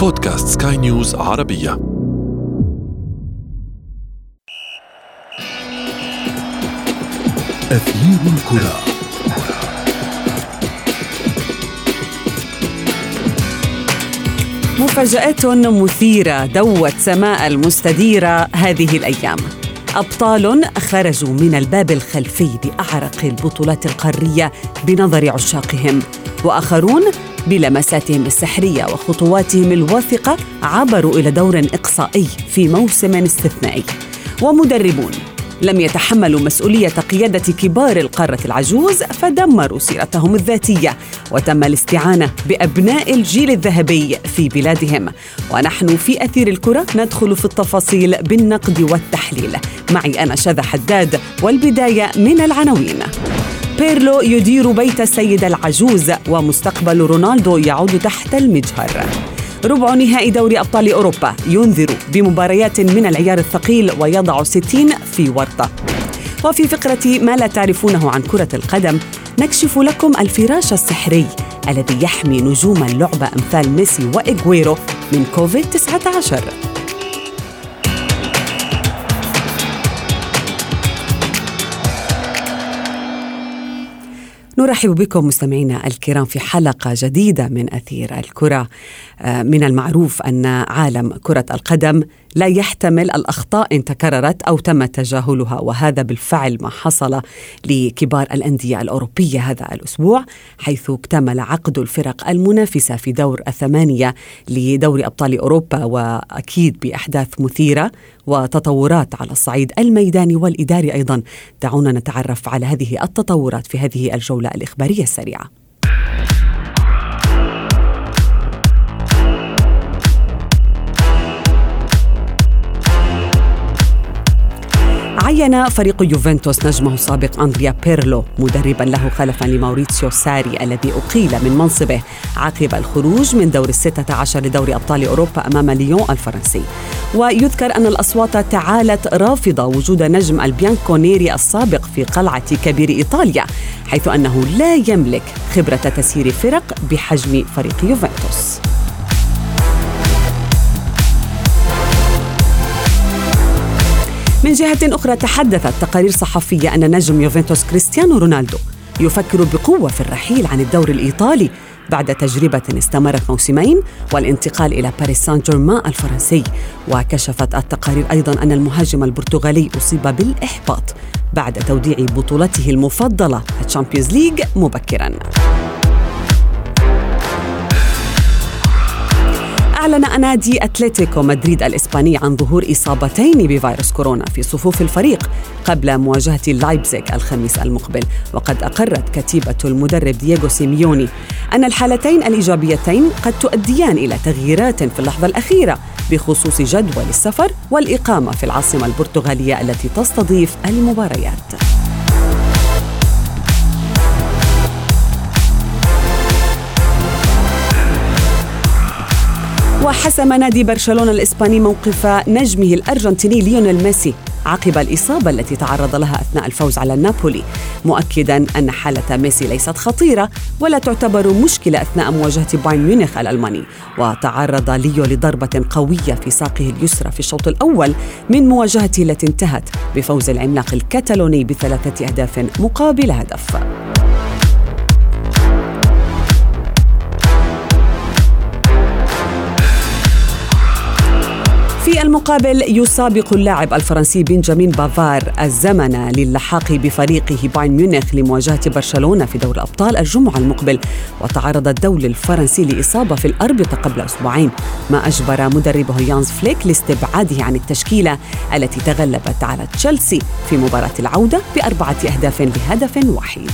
بودكاست سكاي نيوز عربية. أثير الكرة. مفاجآت مثيرة دوت سماء المستديرة هذه الأيام. أبطال خرجوا من الباب الخلفي لأعرق البطولات القارية بنظر عشاقهم وآخرون بلمساتهم السحرية وخطواتهم الواثقة عبروا إلى دور إقصائي في موسم استثنائي. ومدربون لم يتحملوا مسؤولية قيادة كبار القارة العجوز فدمروا سيرتهم الذاتية وتم الاستعانة بأبناء الجيل الذهبي في بلادهم. ونحن في أثير الكرة ندخل في التفاصيل بالنقد والتحليل. معي أنا شذى حداد والبداية من العناوين. بيرلو يدير بيت السيدة العجوز ومستقبل رونالدو يعود تحت المجهر. ربع نهائي دوري أبطال أوروبا ينذر بمباريات من العيار الثقيل ويضع 60 في ورطة. وفي فقرة ما لا تعرفونه عن كرة القدم نكشف لكم الفراش السحري الذي يحمي نجوم اللعبة أمثال ميسي وإغويرو من كوفيد-19 نرحب بكم مستمعينا الكرام في حلقة جديدة من أثير الكرة. آه، من المعروف أن عالم كرة القدم لا يحتمل الأخطاء إن تكررت أو تم تجاهلها وهذا بالفعل ما حصل لكبار الأندية الأوروبية هذا الأسبوع حيث اكتمل عقد الفرق المنافسة في دور الثمانية لدوري أبطال أوروبا وأكيد بأحداث مثيرة. وتطورات على الصعيد الميداني والإداري أيضا. دعونا نتعرف على هذه التطورات في هذه الجولة الإخبارية السريعة. عين فريق يوفنتوس نجمه السابق أندريا بيرلو. مدربا له خلفا لماوريتسيو ساري الذي أقيل من منصبه. عقب الخروج من دور الستة عشر لدوري أبطال أوروبا أمام ليون الفرنسي. ويذكر أن الأصوات تعالت رافضة وجود نجم البيانكونيري السابق في قلعة كبير إيطاليا حيث أنه لا يملك خبرة تسيير فرق بحجم فريق يوفنتوس. من جهة أخرى تحدثت تقارير صحفية أن نجم يوفنتوس كريستيانو رونالدو يفكر بقوة في الرحيل عن الدوري الإيطالي بعد تجربة استمرت موسمين والانتقال إلى باريس سان جيرمان الفرنسي. وكشفت التقارير أيضا أن المهاجم البرتغالي أصيب بالإحباط بعد توديع بطولته المفضلة ال Champions League مبكراً. أعلن نادي أتلتيكو مدريد الإسباني عن ظهور إصابتين بفيروس كورونا في صفوف الفريق قبل مواجهة لايبزيغ الخميس المقبل وقد أقرت كتيبة المدرب دييغو سيميوني أن الحالتين الإيجابيتين قد تؤديان إلى تغييرات في اللحظة الأخيرة بخصوص جدول السفر والإقامة في العاصمة البرتغالية التي تستضيف المباريات. وحسم نادي برشلونة الإسباني موقف نجمه الأرجنتيني ليونيل ميسي عقب الإصابة التي تعرض لها أثناء الفوز على نابولي مؤكدا أن حالة ميسي ليست خطيرة ولا تعتبر مشكلة أثناء مواجهة بايرن ميونخ الألماني. وتعرض ليو لضربة قوية في ساقه اليسرى في الشوط الأول من مواجهته التي انتهت بفوز العملاق الكتالوني بثلاثة أهداف مقابل هدف. في المقابل يسابق اللاعب الفرنسي بنجامين بافار الزمن للحاق بفريقه بايرن ميونخ لمواجهة برشلونة في دور الأبطال الجمعة المقبل وتعرض الدولي الفرنسي لإصابة في الأربطة قبل أسبوعين ما أجبر مدربه يانز فليك لاستبعاده عن التشكيلة التي تغلبت على تشيلسي في مباراة العودة بأربعة أهداف لهدف وحيد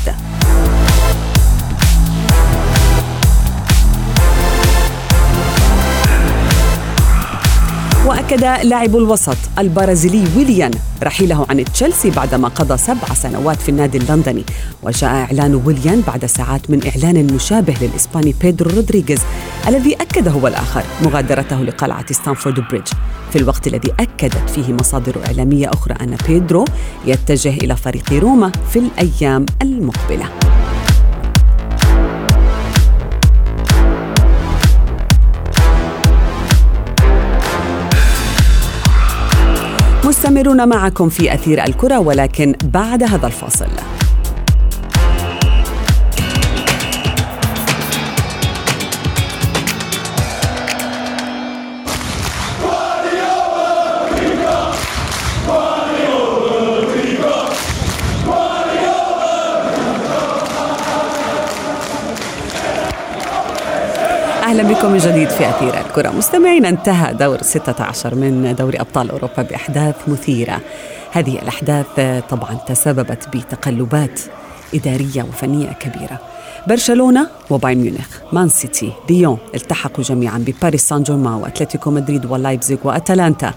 وأكد لاعب الوسط البرازيلي ويليان رحيله عن تشيلسي بعدما قضى سبع سنوات في النادي اللندني. وجاء إعلان ويليان بعد ساعات من إعلان مشابه للإسباني بيدرو رودريغيز الذي أكد هو الآخر مغادرته لقلعة ستامفورد بريدج. في الوقت الذي أكدت فيه مصادر إعلامية أخرى أن بيدرو يتجه إلى فريق روما في الأيام المقبلة. مستمرون معكم في أثير الكرة ولكن بعد هذا الفاصل. بكم من جديد في أثير الكرة. مستمعين انتهى دور 16 من دوري أبطال أوروبا بأحداث مثيرة. هذه الأحداث طبعا تسببت بتقلبات إدارية وفنية كبيرة. برشلونة وبايرن ميونخ. مان سيتي ليون التحقوا جميعا بباريس سان جيرمان وأتلتيكو مدريد ولايبزيغ وأتلانتا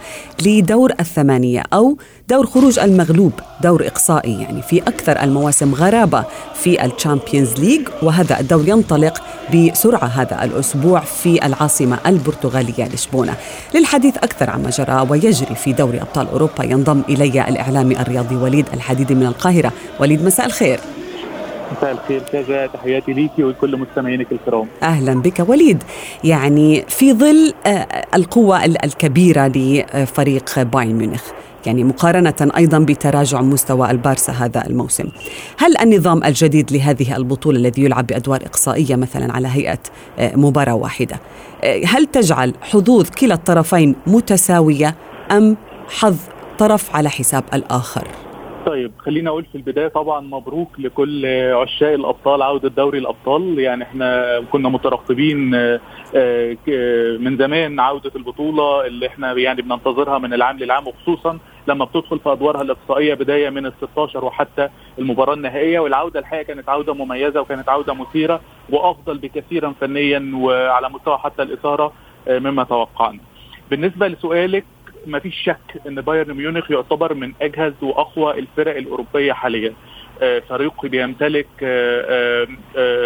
لدور الثمانية أو دور خروج المغلوب دور إقصائي يعني في أكثر المواسم غرابة في ال Champions League وهذا الدور ينطلق بسرعة هذا الأسبوع في العاصمة البرتغالية لشبونة. للحديث أكثر عما جرى ويجري في دوري أبطال أوروبا ينضم إلي الإعلامي الرياضي وليد الحديدي من القاهرة. وليد مساء الخير. مساء الخير كذا تحياتي ليكي ولكل مستمعينك الكرام أهلا بك وليد يعني في ظل القوة الكبيرة لفريق بايرن ميونخ يعني مقارنة أيضا بتراجع مستوى البارسا هذا الموسم هل النظام الجديد لهذه البطولة الذي يلعب بأدوار إقصائية مثلا على هيئة مباراة واحدة هل تجعل حظوظ كلا الطرفين متساوية أم حظ طرف على حساب الآخر؟ طيب خلينا أقول في البداية طبعا مبروك لكل عشاق الأبطال عودة دوري الأبطال يعني إحنا كنا مترقبين من زمان عودة البطولة اللي إحنا يعني بننتظرها من العام للعام وخصوصا لما بتدخل في أدوارها الإقصائية بداية من ال 16 وحتى المباراة النهائية والعودة الحقيقة كانت عودة مميزة وكانت عودة مثيرة وأفضل بكثير فنيا وعلى مستوى حتى الإثارة مما توقعنا. بالنسبة لسؤالك ما فيش شك إن بايرن ميونخ يعتبر من أجهز وأقوى الفرق الأوروبية حاليا. فريق بيمتلك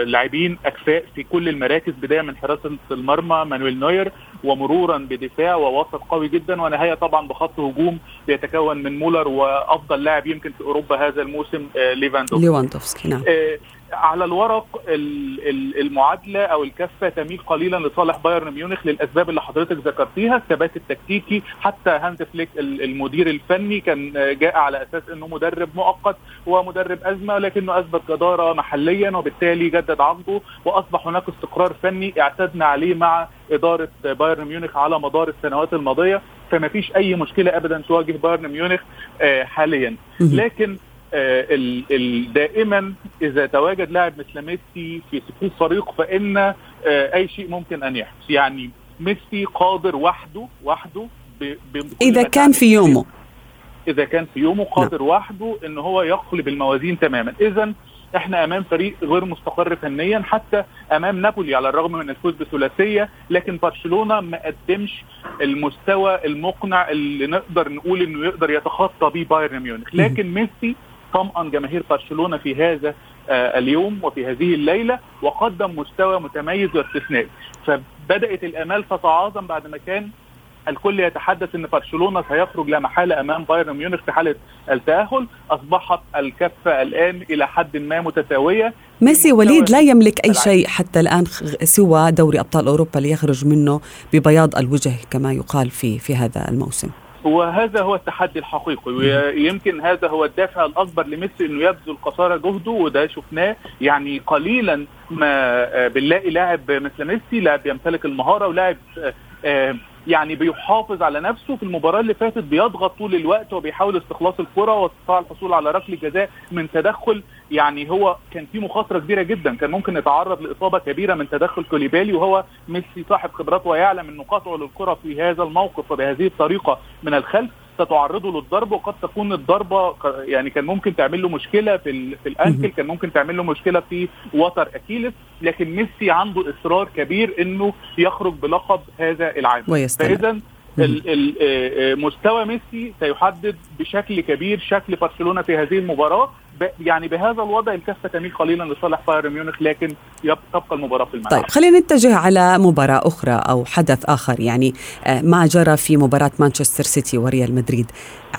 لاعبين اكفاء في كل المراكز بداية من حراسة المرمى مانويل نوير ومرورا بدفاع ووسط قوي جدا ونهاية طبعا بخط هجوم بيتكون من مولر وأفضل لاعب يمكن في أوروبا هذا الموسم ليفاندوفسكي. ليفاندوفسكي نعم. على الورق المعادلة أو الكفة تميل قليلا لصالح بايرن ميونخ للأسباب اللي حضرتك ذكرتيها الثبات التكتيكي. حتى هانز فليك المدير الفني كان جاء على أساس إنه مدرب مؤقت ومدرب أزمة لكنه أثبت جدارة محليا وبالتالي جدد عقده وأصبح هناك استقرار فني اعتدنا عليه مع إدارة بايرن ميونخ على مدار السنوات الماضية. فما فيش أي مشكلة ابدا تواجه بايرن ميونخ حاليا. لكن دائما إذا تواجد لاعب مثل ميسي في صفوف فريق فإن أي شيء ممكن أن يحدث. يعني ميسي قادر وحده وحده إذا كان في يومه. إذا كان في يومه قادر نعم. وحده إن هو يقلب الموازين تماما. اذا إحنا أمام فريق غير مستقر فنيا حتى أمام نابولي على الرغم من الفوز بثلاثية لكن برشلونة ما قدمش المستوى المقنع اللي نقدر نقول إنه يقدر يتخطى به بايرن ميونخ. لكن ميسي طمأن جماهير برشلونة في هذا آه اليوم وفي هذه الليلة وقدم مستوى متميز واستثنائي. فبدأت الأمال تتعاظم بعد ما كان الكل يتحدث إن برشلونة سيخرج لا محالة أمام بايرن ميونخ في حالة التأهل. أصبحت الكفة الآن إلى حد ما متساوية. ميسي وليد لا يملك أي شيء حتى الآن سوى دوري أبطال أوروبا ليخرج منه ببياض الوجه كما يقال في في هذا الموسم. وهذا هو التحدي الحقيقي. ويمكن هذا هو الدافع الأكبر لميسي إنه يبذل قصارى جهده وده شفناه يعني قليلا ما بنلاقي لاعب مثل ميسي لاعب يمتلك المهارة ولاعب يعني بيحافظ على نفسه. في المباراة اللي فاتت بيضغط طول الوقت وبيحاول استخلاص الكرة واستطاع الحصول على ركله جزاء من تدخل. يعني هو كان في مخاطرة كبيرة جدا. كان ممكن يتعرض لإصابة كبيرة من تدخل كوليبالي وهو ميسي صاحب خبرات ويعلم إن قطعه للكرة في هذا الموقف وبهذه الطريقة من الخلف. ستعرضه للضرب وقد تكون الضربة يعني كان ممكن تعمل له مشكلة في في الأنكل كان ممكن تعمل له مشكلة في وتر اكيلس لكن ميسي عنده إصرار كبير إنه يخرج بلقب هذا العام. فاذا مستوى ميسي سيحدد بشكل كبير شكل برشلونة في هذه المباراة. يعني بهذا الوضع الكفه تميل قليلا لصالح بايرن ميونخ لكن تبقى المباراة في الملعب. طيب خلينا نتجه على مباراة أخرى أو حدث آخر يعني آه، ما جرى في مباراة مانشستر سيتي وريال مدريد.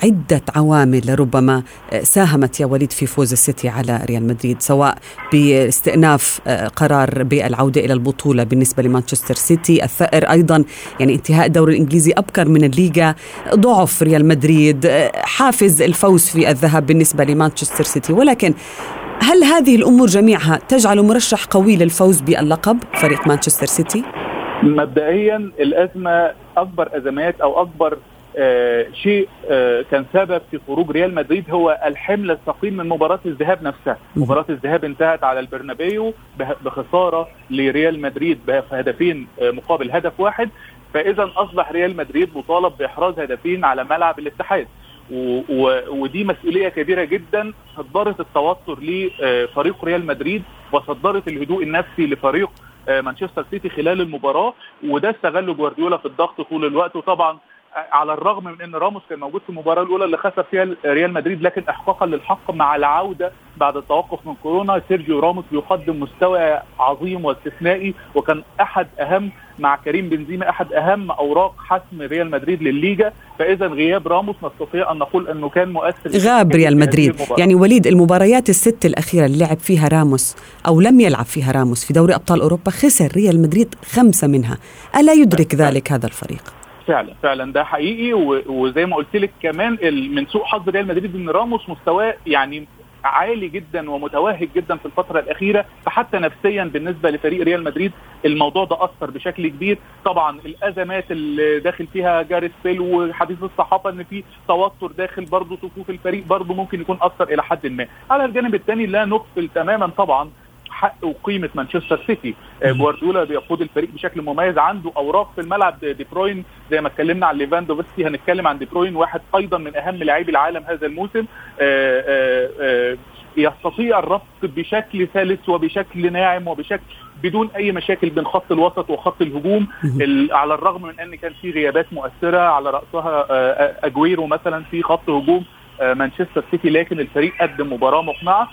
عدة عوامل ربما آه، ساهمت يا وليد في فوز السيتي على ريال مدريد سواء باستئناف آه، قرار بالعودة إلى البطولة بالنسبة لمانشستر سيتي الثأر أيضا يعني انتهاء الدوري الإنجليزي أبكر من الليغا ضعف ريال مدريد حافز الفوز في الذهاب بالنسبة لمانشستر سيتي ولكن هل هذه الأمور جميعها تجعل مرشح قوي للفوز باللقب فريق مانشستر سيتي؟ مبدئيا الأزمة أكبر أزمات أو أكبر آه شيء آه كان سبب في خروج ريال مدريد هو الحمل الثقيل من مباراة الذهاب نفسها، مباراة الذهاب انتهت على البرنابيو بخسارة لريال مدريد بهدفين آه مقابل هدف واحد، فإذا أصبح ريال مدريد مطالب بإحراز هدفين على ملعب الاتحاد. و و ودي مسؤولية كبيرة جدا. صدرت التوتر لفريق ريال مدريد وصدرت الهدوء النفسي لفريق مانشستر سيتي خلال المباراة. وده استغله جوارديولا في الضغط طول الوقت. وطبعا على الرغم من إن راموس كان موجود في المباراة الأولى اللي خسر فيها ريال مدريد لكن احقاقا للحق مع العودة بعد التوقف من كورونا سيرجيو راموس بيقدم مستوى عظيم واستثنائي وكان أحد أهم مع كريم بنزيما أحد أهم أوراق حسم ريال مدريد للليجا. فاذا غياب راموس نستطيع أن نقول إنه كان مؤثر غاب ريال مدريد. يعني وليد المباريات الست الأخيرة اللي لعب فيها راموس أو لم يلعب فيها راموس في دوري أبطال أوروبا خسر ريال مدريد خمسة منها. ألا يدرك ذلك هذا الفريق؟ فعلا فعلا ده حقيقي وزي ما قلت لك كمان من سوء حظ ريال مدريد إن راموس مستواه يعني عالي جدا ومتوهج جدا في الفترة الأخيرة فحتى نفسيا بالنسبة لفريق ريال مدريد الموضوع ده أثر بشكل كبير. طبعا الأزمات اللي داخل فيها جاريس بيل وحديث الصحافة إن في توتر داخل برضه صفوف الفريق برضه ممكن يكون أثر إلى حد ما. على الجانب الثاني لا نغفل تماما طبعا حق وقيمة مانشستر سيتي. جوارديولا بيقود الفريق بشكل مميز. عنده أوراق في الملعب دي بروين. زي ما اتكلمنا عن ليفاندوفسكي هنتكلم عن دي بروين واحد أيضا من أهم لاعبي العالم هذا الموسم. آآ آآ يستطيع الربط بشكل سلس وبشكل ناعم وبشكل بدون أي مشاكل بين خط الوسط وخط الهجوم. على الرغم من أن كان في غيابات مؤثرة على رأسها أجويرو مثلا في خط هجوم مانشستر سيتي لكن الفريق قدم مباراة مقنعة.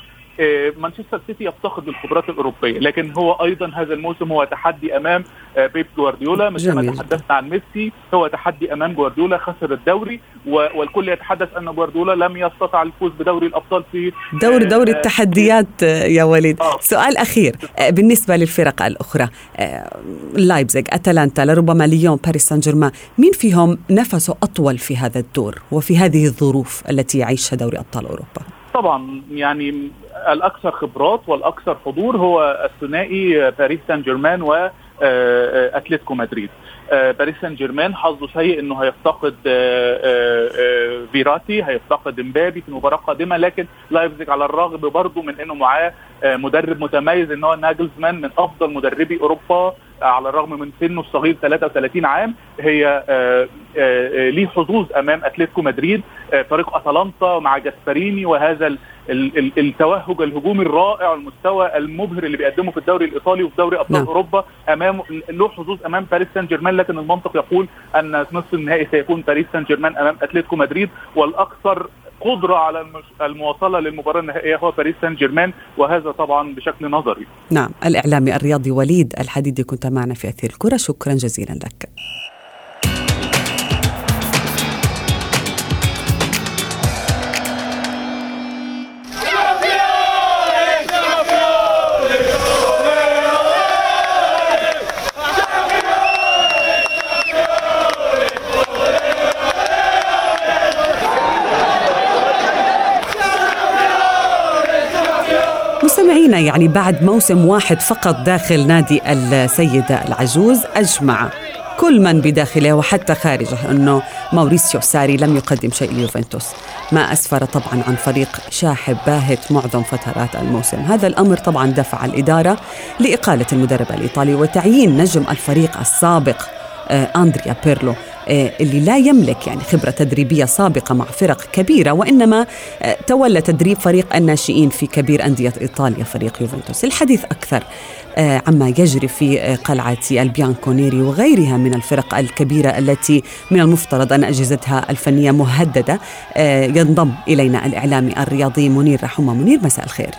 مانشستر سيتي يفتقد الخبرات الأوروبية لكن هو أيضا هذا الموسم هو تحدي أمام بيب جوارديولا مثل ما تحدثنا عن ميسي هو تحدي أمام جوارديولا خسر الدوري والكل يتحدث أن جوارديولا لم يستطع الفوز بدوري الأبطال في دوري دوري التحديات يا وليد. آه. سؤال أخير بالنسبة للفرق الأخرى لايبزيغ أتلانتا لربما ليون باريس سان جيرمان مين فيهم نفسه أطول في هذا الدور وفي هذه الظروف التي يعيشها دوري أبطال أوروبا؟ طبعا يعني الأكثر خبرات والأكثر حضور هو الثنائي باريس سان جيرمان واتلتيكو مدريد. باريس سان جيرمان حظه سيء إنه هيفتقد فيراتي هيفتقد إمبابي في المباراه القادمه لكن لايبزيج على الرغم برضه من إنه معاه مدرب متميز إن هو ناجلزمان من أفضل مدربي أوروبا على الرغم من سنه الصغير 33 عام هي ليه حظوظ أمام أتلتيكو مدريد. فريق أتلانتا مع جاسبريني وهذا التوهج الهجومي الرائع والمستوى المبهر اللي بيقدمه في الدوري الإيطالي وفي دوري أبطال أوروبا أمام له حظوظ أمام باريس سان جيرمان لكن المنطق يقول أن نصف النهائي سيكون باريس سان جيرمان أمام أتلتيكو مدريد والأكثر قدرة على المواصلة للمباراة النهائية هو باريس سان جيرمان وهذا طبعا بشكل نظري. نعم الإعلامي الرياضي وليد الحديدي كنت معنا في أثير الكرة شكرا جزيلا لك. يعني بعد موسم واحد فقط داخل نادي السيدة العجوز أجمع كل من بداخله وحتى خارجه أنه ماوريسيو ساري لم يقدم شيء ليوفنتوس. ما أسفر طبعا عن فريق شاحب باهت معظم فترات الموسم. هذا الأمر طبعا دفع الإدارة لإقالة المدرب الإيطالي وتعيين نجم الفريق السابق أندريا بيرلو. اللي لا يملك يعني خبرة تدريبية سابقة مع فرق كبيرة وإنما تولى تدريب فريق الناشئين في كبير أندية إيطاليا فريق يوفنتوس. الحديث أكثر عما يجري في قلعة البيانكونيري وغيرها من الفرق الكبيرة التي من المفترض أن أجهزتها الفنية مهددة. ينضم إلينا الإعلامي الرياضي منير رحمة. منير مساء الخير.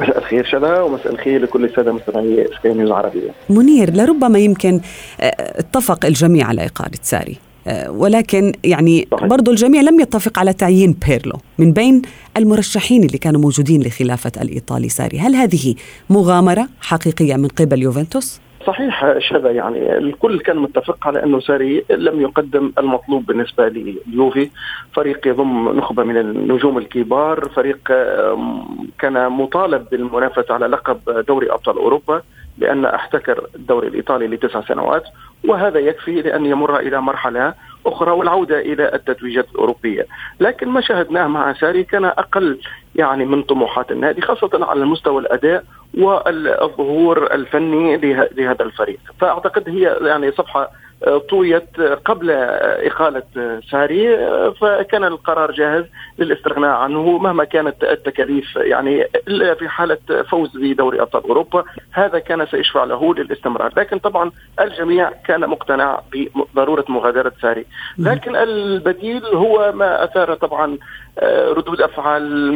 مساء الخير شذا ومساء الخير لكل السادة مستمعي سكاي نيوز عربية. منير لربما يمكن اتفق الجميع على اقاله ساري ولكن يعني صحيح. برضو الجميع لم يتفق على تعيين بيرلو من بين المرشحين اللي كانوا موجودين لخلافة الإيطالي ساري هل هذه مغامرة حقيقية من قبل يوفنتوس؟ صحيح شذا يعني الكل كان متفق على أنه ساري لم يقدم المطلوب بالنسبة لليوفي فريق يضم نخبة من النجوم الكبار. فريق كان مطالب بالمنافسة على لقب دوري أبطال أوروبا لأن احتكر الدوري الإيطالي لتسع سنوات وهذا يكفي لأن يمر إلى مرحلة أخرى والعودة إلى التتويجات الأوروبية، لكن ما شاهدناه مع ساري كان أقل يعني من طموحات النادي خاصة على المستوى الأداء والظهور الفني لهذا الفريق، فأعتقد هي يعني صفحة طويت قبل إقالة ساري فكان القرار جاهز للاستغناء عنه مهما كانت التكاليف يعني إلا في حالة فوز بدوري أبطال أوروبا هذا كان سيشفع له للاستمرار. لكن طبعا الجميع كان مقتنع بضرورة مغادرة ساري. لكن البديل هو ما أثار طبعا ردود أفعال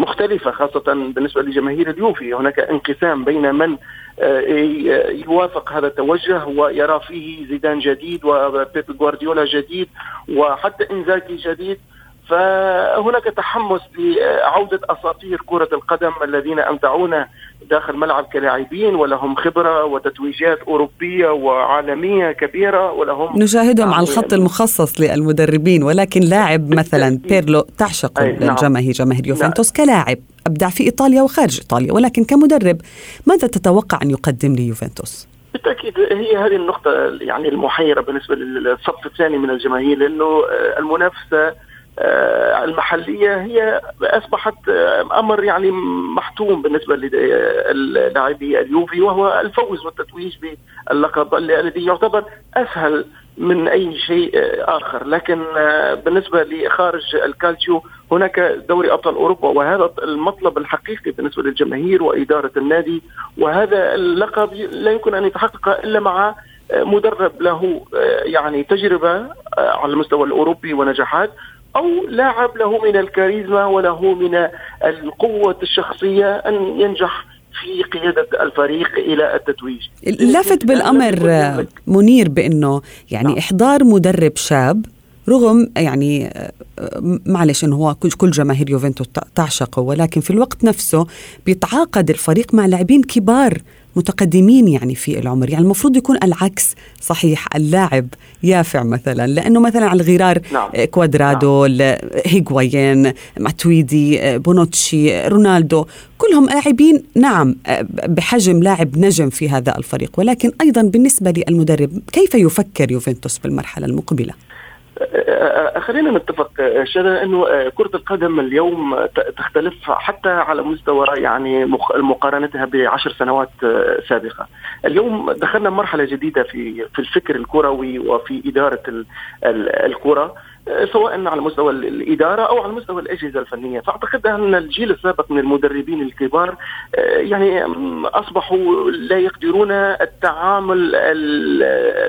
مختلفة خاصة بالنسبة لجماهير اليوفي. هناك انقسام بين من يوافق هذا التوجه ويرى فيه زيدان جديد وبيب جوارديولا جديد وحتى انزاكي جديد. فهناك تحمس لعودة أساطير كرة القدم الذين أمتعونا داخل ملعب كلاعبين ولهم خبرة وتتويجات أوروبية وعالمية كبيرة ولهم نشاهدهم على الخط المخصص للمدربين ولكن لاعب مثلا بيرلو تعشق الجماهير جماهير يوفنتوس كلاعب أبدع في إيطاليا وخارج إيطاليا ولكن كمدرب ماذا تتوقع أن يقدم ليوفنتوس؟ بالتأكيد هي هذه النقطة يعني المحيرة بالنسبة للصف الثاني من الجماهير لأنه المنافسة المحلية هي أصبحت أمر يعني محتوم بالنسبة للاعبي اليوفي وهو الفوز والتتويج باللقب الذي يعتبر أسهل من أي شيء آخر. لكن بالنسبة لخارج الكالتشيو هناك دوري أبطال أوروبا وهذا المطلب الحقيقي بالنسبة للجماهير وإدارة النادي وهذا اللقب لا يمكن أن يتحقق إلا مع مدرب له يعني تجربة على المستوى الأوروبي ونجاحات. أو لاعب له من الكاريزما وله من القوة الشخصية أن ينجح في قيادة الفريق إلى التتويج لافت بالأمر منير بأنه يعني نعم. إحضار مدرب شاب رغم يعني معلش إنه هو كل جماهير يوفنتوس تعشقه ولكن في الوقت نفسه بيتعاقد الفريق مع لاعبين كبار متقدمين يعني في العمر يعني المفروض يكون العكس صحيح اللاعب يافع مثلا لأنه مثلا على الغرار نعم. كوادرادو نعم. هيغوايين ماتويدي بونوتشي رونالدو كلهم لاعبين نعم بحجم لاعب نجم في هذا الفريق ولكن أيضا بالنسبة للمدرب كيف يفكر يوفنتوس بالمرحلة المقبلة خلينا نتفق شذا إنه كرة القدم اليوم تختلف حتى على مستوى يعني مقارنتها بعشر سنوات سابقة. اليوم دخلنا مرحلة جديدة في في الفكر الكروي وفي إدارة الكرة سواء على مستوى الإدارة أو على مستوى الأجهزة الفنية، فأعتقد أن الجيل السابق من المدربين الكبار يعني أصبحوا لا يقدرون التعامل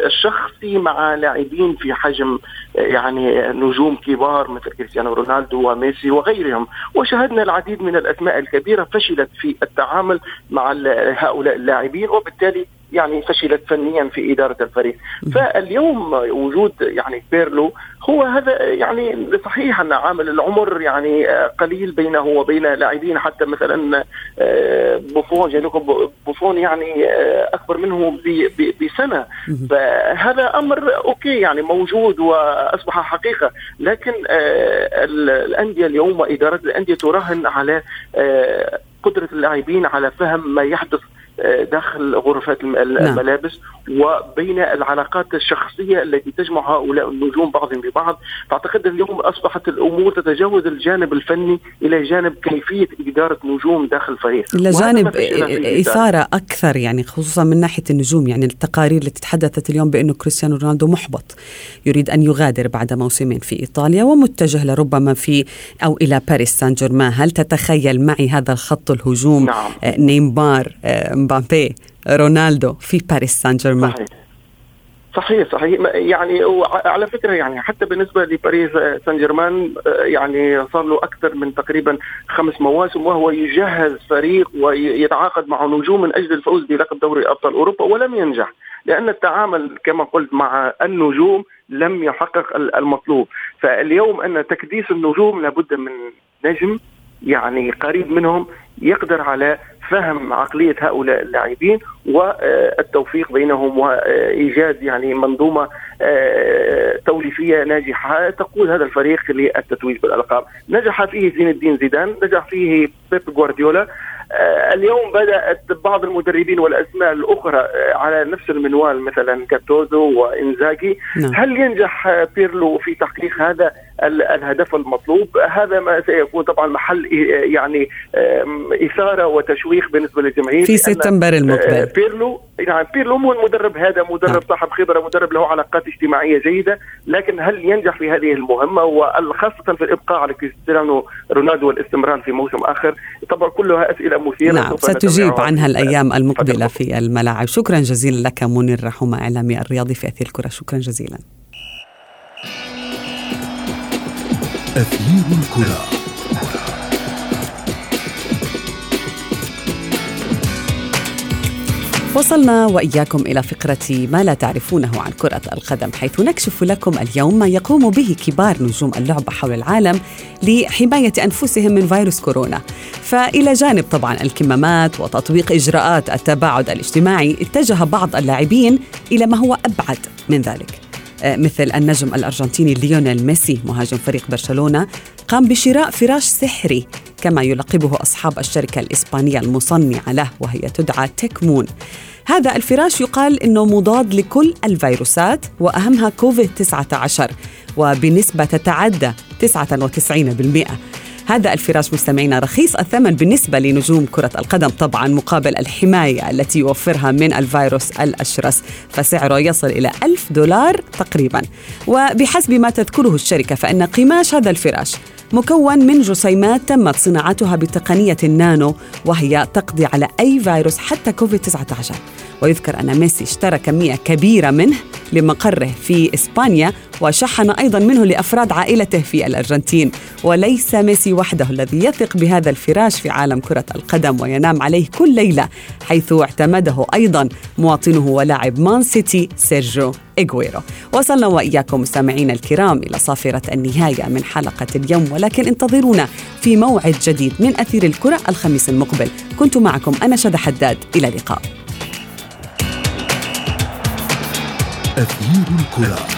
الشخصي مع لاعبين في حجم يعني نجوم كبار مثل كريستيانو رونالدو وميسي وغيرهم، وشاهدنا العديد من الأسماء الكبيرة فشلت في التعامل مع هؤلاء اللاعبين وبالتالي يعني فشلت فنيا في إدارة الفريق. فاليوم وجود يعني بيرلو هو هذا يعني صحيح أن عامل العمر يعني قليل بينه وبين لاعبين حتى مثلا بوفون جانلويجي بوفون يعني أكبر منه بسنة. فهذا أمر okay يعني موجود وأصبح حقيقة. لكن الأندية اليوم وإدارة الأندية تراهن على قدرة اللاعبين على فهم ما يحدث داخل غرفات نعم. الملابس نعم. وبين العلاقات الشخصية التي تجمع هؤلاء النجوم بعضهم ببعض فأعتقد اليوم أصبحت الأمور تتجاوز الجانب الفني إلى جانب كيفية إدارة نجوم داخل الفريق إلى جانب إثارة أكثر يعني خصوصا من ناحية النجوم يعني التقارير التي تحدثت اليوم بانه كريستيانو رونالدو محبط يريد أن يغادر بعد موسمين في إيطاليا ومتجه لربما في أو إلى باريس سان جيرمان هل تتخيل معي هذا الخط الهجوم نعم. آه، نيمار آه، مبابي رونالدو في باريس سان جيرمان صحيح. صحيح. صحيح يعني على فكرة يعني حتى بالنسبة لباريس سان جيرمان يعني صار له أكثر من تقريبا خمس مواسم وهو يجهز فريق ويتعاقد مع نجوم من أجل الفوز بلقب دوري أبطال أوروبا ولم ينجح لأن التعامل كما قلت مع النجوم لم يحقق المطلوب. فاليوم أن تكديس النجوم لابد من نجم يعني قريب منهم يقدر على فهم عقلية هؤلاء اللاعبين والتوفيق بينهم وإيجاد يعني منظومة آه، توليفية ناجحة. تقود هذا الفريق للتتويج بالألقاب، نجح فيه زين الدين زيدان، نجح فيه بيب جوارديولا، آه، اليوم بدأت بعض المدربين والاسماء الأخرى آه، على نفس المنوال مثلا كاتوزو وإنزاجي. نعم. هل ينجح بيرلو في تحقيق هذا الهدف المطلوب؟ هذا ما سيكون طبعا محل يعني إثارة وتشويق بالنسبة للجماهير في سبتمبر المقبل آه، بيرلو يعني بيرلو مو المدرب هذا مدرب نعم. صاحب خبرة مدرب له علاقات اجتماعية جيدة لكن هل ينجح في هذه المهمة؟ وخاصه في الإبقاء على كريستيانو رونالدو والاستمرار في موسم آخر. طبعا كلها أسئلة مثيرة نعم ستجيب عنها الأيام المقبلة في الملاعب شكرا جزيلا لك منير رحومه إعلامي الرياضي في أثير الكرة. شكرا جزيلا. أثير الكرة. وصلنا وإياكم إلى فقرة ما لا تعرفونه عن كرة القدم حيث نكشف لكم اليوم ما يقوم به كبار نجوم اللعبة حول العالم لحماية أنفسهم من فيروس كورونا. فإلى جانب طبعا الكمامات وتطبيق إجراءات التباعد الاجتماعي اتجه بعض اللاعبين إلى ما هو أبعد من ذلك. آه، مثل النجم الأرجنتيني ليونيل ميسي مهاجم فريق برشلونة قام بشراء فراش سحري كما يلقبه أصحاب الشركة الإسبانية المصنعة له وهي تدعى تكمون. هذا الفراش يقال إنه مضاد لكل الفيروسات وأهمها كوفيد 19 وبنسبة تتعدى 99% هذا الفراش مستمعينا رخيص الثمن بالنسبة لنجوم كرة القدم طبعا مقابل الحماية التي يوفرها من الفيروس الأشرس فسعره يصل إلى ألف دولار تقريبا. وبحسب ما تذكره الشركة فإن قماش هذا الفراش مكون من جسيمات تمت صناعتها بتقنية النانو وهي تقضي على أي فيروس حتى كوفيد 19 ويذكر أن ميسي اشترى كمية كبيرة منه لمقره في إسبانيا وشحن أيضا منه لأفراد عائلته في الأرجنتين. وليس ميسي وحده الذي يثق بهذا الفراش في عالم كرة القدم وينام عليه كل ليلة حيث اعتمده أيضا مواطنه ولاعب مان سيتي سيرجيو إيغويرو وصلنا وإياكم مستمعينا الكرام إلى صافرة النهاية من حلقة اليوم ولكن انتظرونا في موعد جديد من أثير الكرة الخميس المقبل. كنت معكم أنا شذا حداد إلى اللقاء. أثير الكرة.